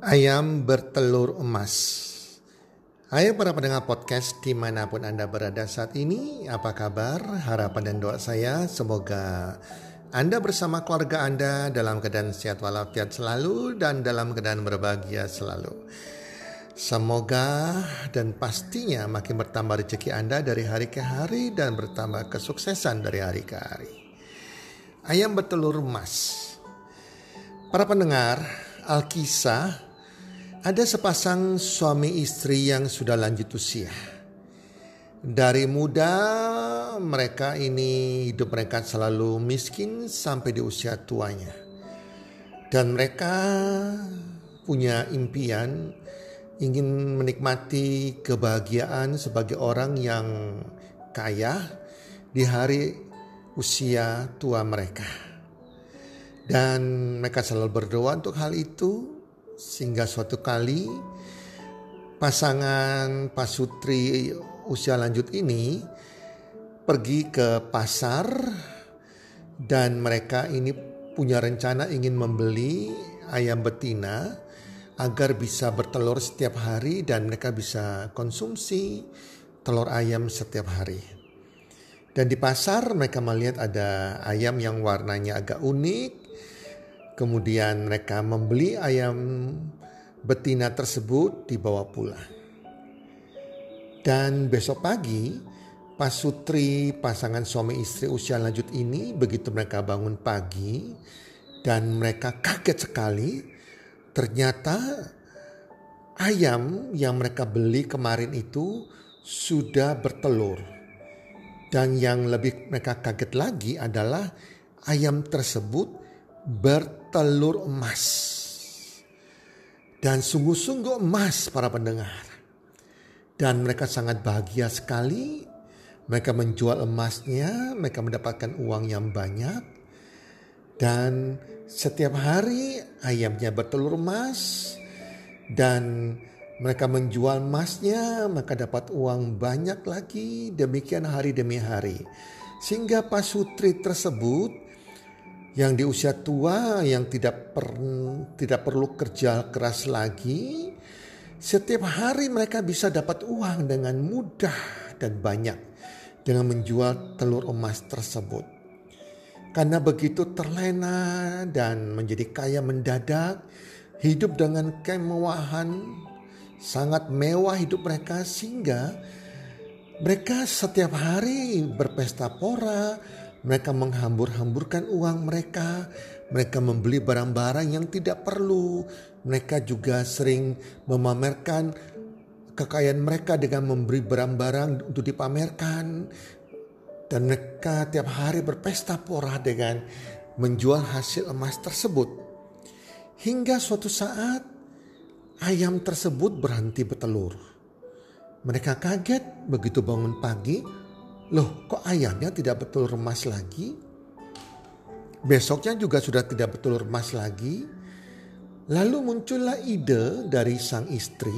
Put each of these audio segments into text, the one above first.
Ayam bertelur emas. Hai para pendengar podcast di mana pun Anda berada saat ini, apa kabar? Harapan dan doa saya semoga Anda bersama keluarga Anda dalam keadaan sehat walafiat selalu dan dalam keadaan berbahagia selalu. Semoga dan pastinya makin bertambah rezeki Anda dari hari ke hari dan bertambah kesuksesan dari hari ke hari. Ayam bertelur emas. Para pendengar, Alkisah ada sepasang suami istri yang sudah lanjut usia. Dari muda mereka ini hidup mereka selalu miskin sampai di usia tuanya. Dan mereka punya impian ingin menikmati kebahagiaan sebagai orang yang kaya di hari usia tua mereka. Dan mereka selalu berdoa untuk hal itu sehingga suatu kali pasangan pasutri usia lanjut ini pergi ke pasar dan mereka ini punya rencana ingin membeli ayam betina agar bisa bertelur setiap hari dan mereka bisa konsumsi telur ayam setiap hari. Dan di pasar mereka melihat ada ayam yang warnanya agak unik, Kemudian mereka membeli ayam betina tersebut dibawa pulang. Dan besok pagi, Pasutri pasangan suami istri usia lanjut ini begitu mereka bangun pagi dan mereka kaget sekali ternyata ayam yang mereka beli kemarin itu sudah bertelur. Dan yang lebih mereka kaget lagi adalah ayam tersebut bertelur emas. Dan sungguh-sungguh emas para pendengar. Dan mereka sangat bahagia sekali. Mereka menjual emasnya, mereka mendapatkan uang yang banyak. Dan setiap hari ayamnya bertelur emas. Dan mereka menjual emasnya, maka dapat uang banyak lagi. Demikian hari demi hari. Sehingga pasutri tersebut yang di usia tua yang tidak per, tidak perlu kerja keras lagi setiap hari mereka bisa dapat uang dengan mudah dan banyak dengan menjual telur emas tersebut. Karena begitu terlena dan menjadi kaya mendadak hidup dengan kemewahan sangat mewah hidup mereka sehingga mereka setiap hari berpesta pora mereka menghambur-hamburkan uang mereka, mereka membeli barang-barang yang tidak perlu. Mereka juga sering memamerkan kekayaan mereka dengan memberi barang-barang untuk dipamerkan. Dan mereka tiap hari berpesta pora dengan menjual hasil emas tersebut. Hingga suatu saat ayam tersebut berhenti bertelur. Mereka kaget begitu bangun pagi Loh kok ayamnya tidak betul remas lagi? Besoknya juga sudah tidak betul remas lagi. Lalu muncullah ide dari sang istri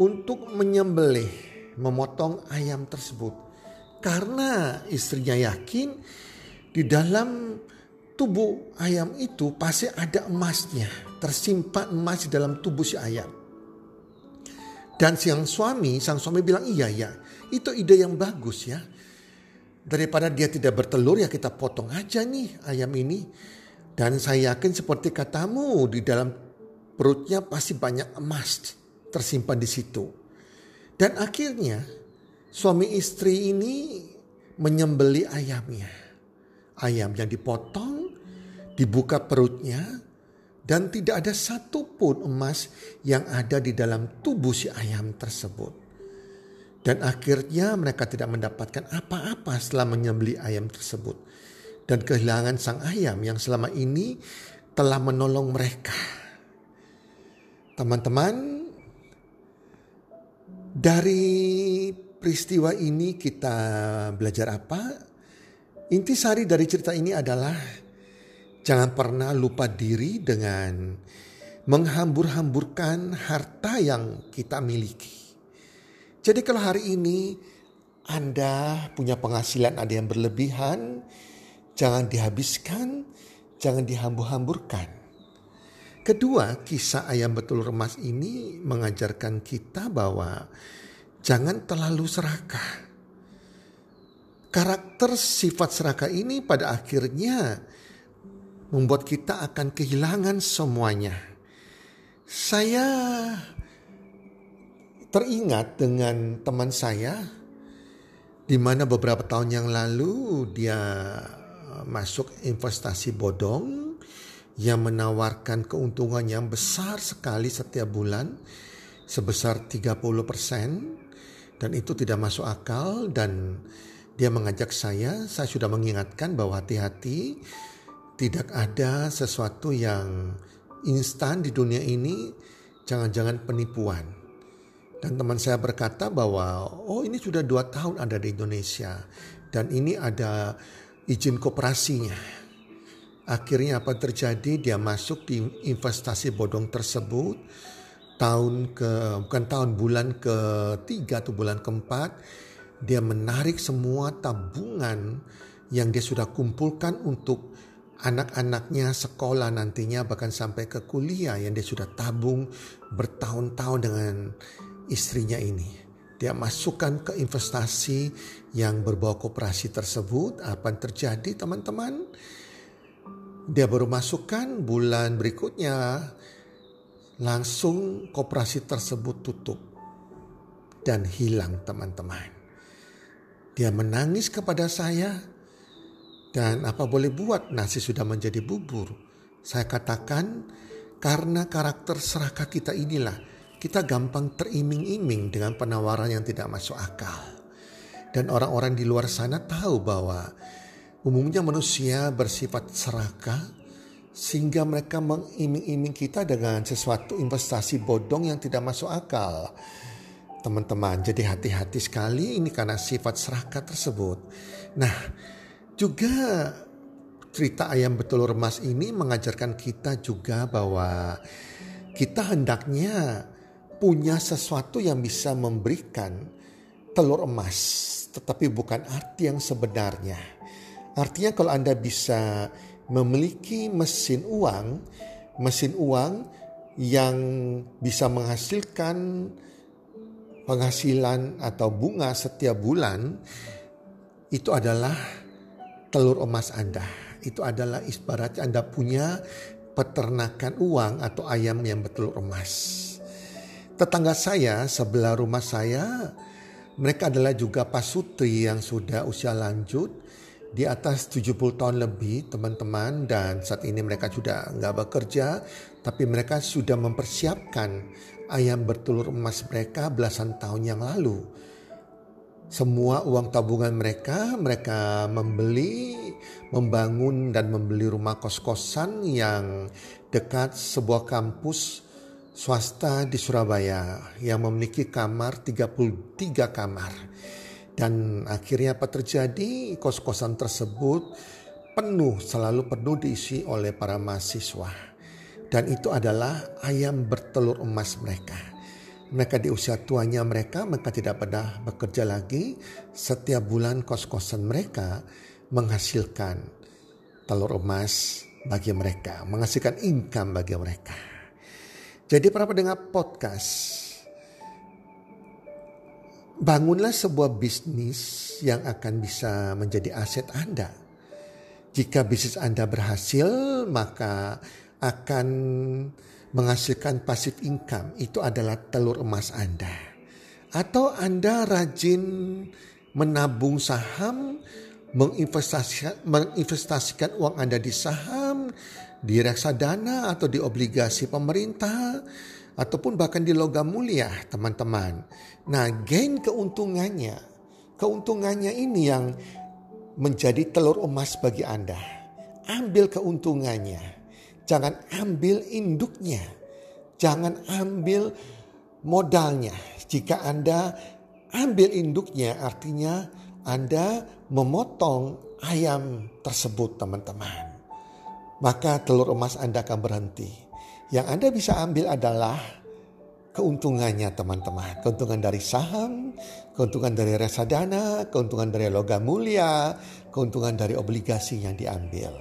untuk menyembelih, memotong ayam tersebut. Karena istrinya yakin di dalam tubuh ayam itu pasti ada emasnya. Tersimpan emas di dalam tubuh si ayam. Dan sang suami, sang suami bilang iya ya, itu ide yang bagus ya. Daripada dia tidak bertelur ya kita potong aja nih ayam ini. Dan saya yakin seperti katamu di dalam perutnya pasti banyak emas tersimpan di situ. Dan akhirnya suami istri ini menyembeli ayamnya. Ayam yang dipotong, dibuka perutnya, dan tidak ada satupun emas yang ada di dalam tubuh si ayam tersebut. Dan akhirnya mereka tidak mendapatkan apa-apa setelah menyembeli ayam tersebut. Dan kehilangan sang ayam yang selama ini telah menolong mereka. Teman-teman, dari peristiwa ini kita belajar apa? Intisari dari cerita ini adalah jangan pernah lupa diri dengan menghambur-hamburkan harta yang kita miliki. Jadi kalau hari ini Anda punya penghasilan ada yang berlebihan, jangan dihabiskan, jangan dihambur-hamburkan. Kedua, kisah ayam betul emas ini mengajarkan kita bahwa jangan terlalu serakah. Karakter sifat serakah ini pada akhirnya membuat kita akan kehilangan semuanya. Saya teringat dengan teman saya di mana beberapa tahun yang lalu dia eh, masuk investasi bodong yang menawarkan keuntungan yang besar sekali setiap bulan sebesar 30% dan itu tidak masuk akal dan dia mengajak saya, saya sudah mengingatkan bahwa hati-hati tidak ada sesuatu yang instan di dunia ini, jangan-jangan penipuan. Dan teman saya berkata bahwa oh ini sudah dua tahun ada di Indonesia dan ini ada izin kooperasinya. Akhirnya apa terjadi? Dia masuk di investasi bodong tersebut tahun ke bukan tahun bulan ketiga atau bulan keempat dia menarik semua tabungan yang dia sudah kumpulkan untuk anak-anaknya sekolah nantinya bahkan sampai ke kuliah yang dia sudah tabung bertahun-tahun dengan istrinya ini. Dia masukkan ke investasi yang berbau koperasi tersebut. Apa yang terjadi teman-teman? Dia baru masukkan bulan berikutnya langsung koperasi tersebut tutup dan hilang teman-teman. Dia menangis kepada saya dan apa boleh buat nasi sudah menjadi bubur. Saya katakan karena karakter serakah kita inilah kita gampang teriming-iming dengan penawaran yang tidak masuk akal. Dan orang-orang di luar sana tahu bahwa umumnya manusia bersifat serakah sehingga mereka mengiming-iming kita dengan sesuatu investasi bodong yang tidak masuk akal. Teman-teman, jadi hati-hati sekali ini karena sifat serakah tersebut. Nah, juga cerita ayam betul remas ini mengajarkan kita juga bahwa kita hendaknya punya sesuatu yang bisa memberikan telur emas, tetapi bukan arti yang sebenarnya. Artinya kalau Anda bisa memiliki mesin uang, mesin uang yang bisa menghasilkan penghasilan atau bunga setiap bulan, itu adalah telur emas Anda. Itu adalah ibaratnya Anda punya peternakan uang atau ayam yang betul emas. Tetangga saya sebelah rumah saya, mereka adalah juga pasutri yang sudah usia lanjut di atas 70 tahun lebih teman-teman dan saat ini mereka sudah nggak bekerja tapi mereka sudah mempersiapkan ayam bertelur emas mereka belasan tahun yang lalu. Semua uang tabungan mereka, mereka membeli, membangun dan membeli rumah kos-kosan yang dekat sebuah kampus swasta di Surabaya yang memiliki kamar 33 kamar. Dan akhirnya apa terjadi? Kos-kosan tersebut penuh, selalu penuh diisi oleh para mahasiswa. Dan itu adalah ayam bertelur emas mereka. Mereka di usia tuanya mereka, mereka tidak pernah bekerja lagi. Setiap bulan kos-kosan mereka menghasilkan telur emas bagi mereka, menghasilkan income bagi mereka. Jadi para pendengar podcast, bangunlah sebuah bisnis yang akan bisa menjadi aset Anda. Jika bisnis Anda berhasil, maka akan menghasilkan passive income. Itu adalah telur emas Anda. Atau Anda rajin menabung saham, menginvestasikan, menginvestasikan uang Anda di saham, di reksadana atau di obligasi pemerintah, ataupun bahkan di logam mulia teman-teman. Nah gain keuntungannya, keuntungannya ini yang menjadi telur emas bagi Anda. Ambil keuntungannya, jangan ambil induknya, jangan ambil modalnya. Jika Anda ambil induknya artinya Anda memotong ayam tersebut teman-teman. Maka telur emas Anda akan berhenti. Yang Anda bisa ambil adalah keuntungannya teman-teman. Keuntungan dari saham, keuntungan dari reksadana, keuntungan dari logam mulia, keuntungan dari obligasi yang diambil.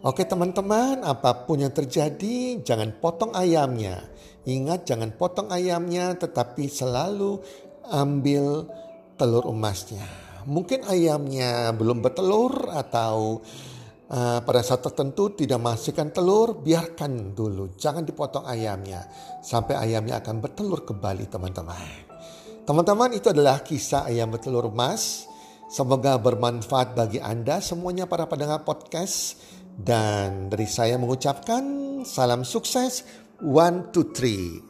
Oke teman-teman, apa pun yang terjadi jangan potong ayamnya. Ingat jangan potong ayamnya tetapi selalu ambil telur emasnya. Mungkin ayamnya belum bertelur atau uh, pada saat tertentu tidak menghasilkan telur, biarkan dulu. Jangan dipotong ayamnya sampai ayamnya akan bertelur kembali teman-teman. Teman-teman itu adalah kisah ayam bertelur emas. Semoga bermanfaat bagi Anda semuanya para pendengar podcast. Dan dari saya mengucapkan salam sukses. One, two, three.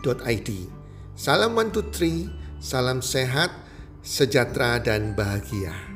www.salam123.id. Salam 123, salam sehat, sejahtera dan bahagia.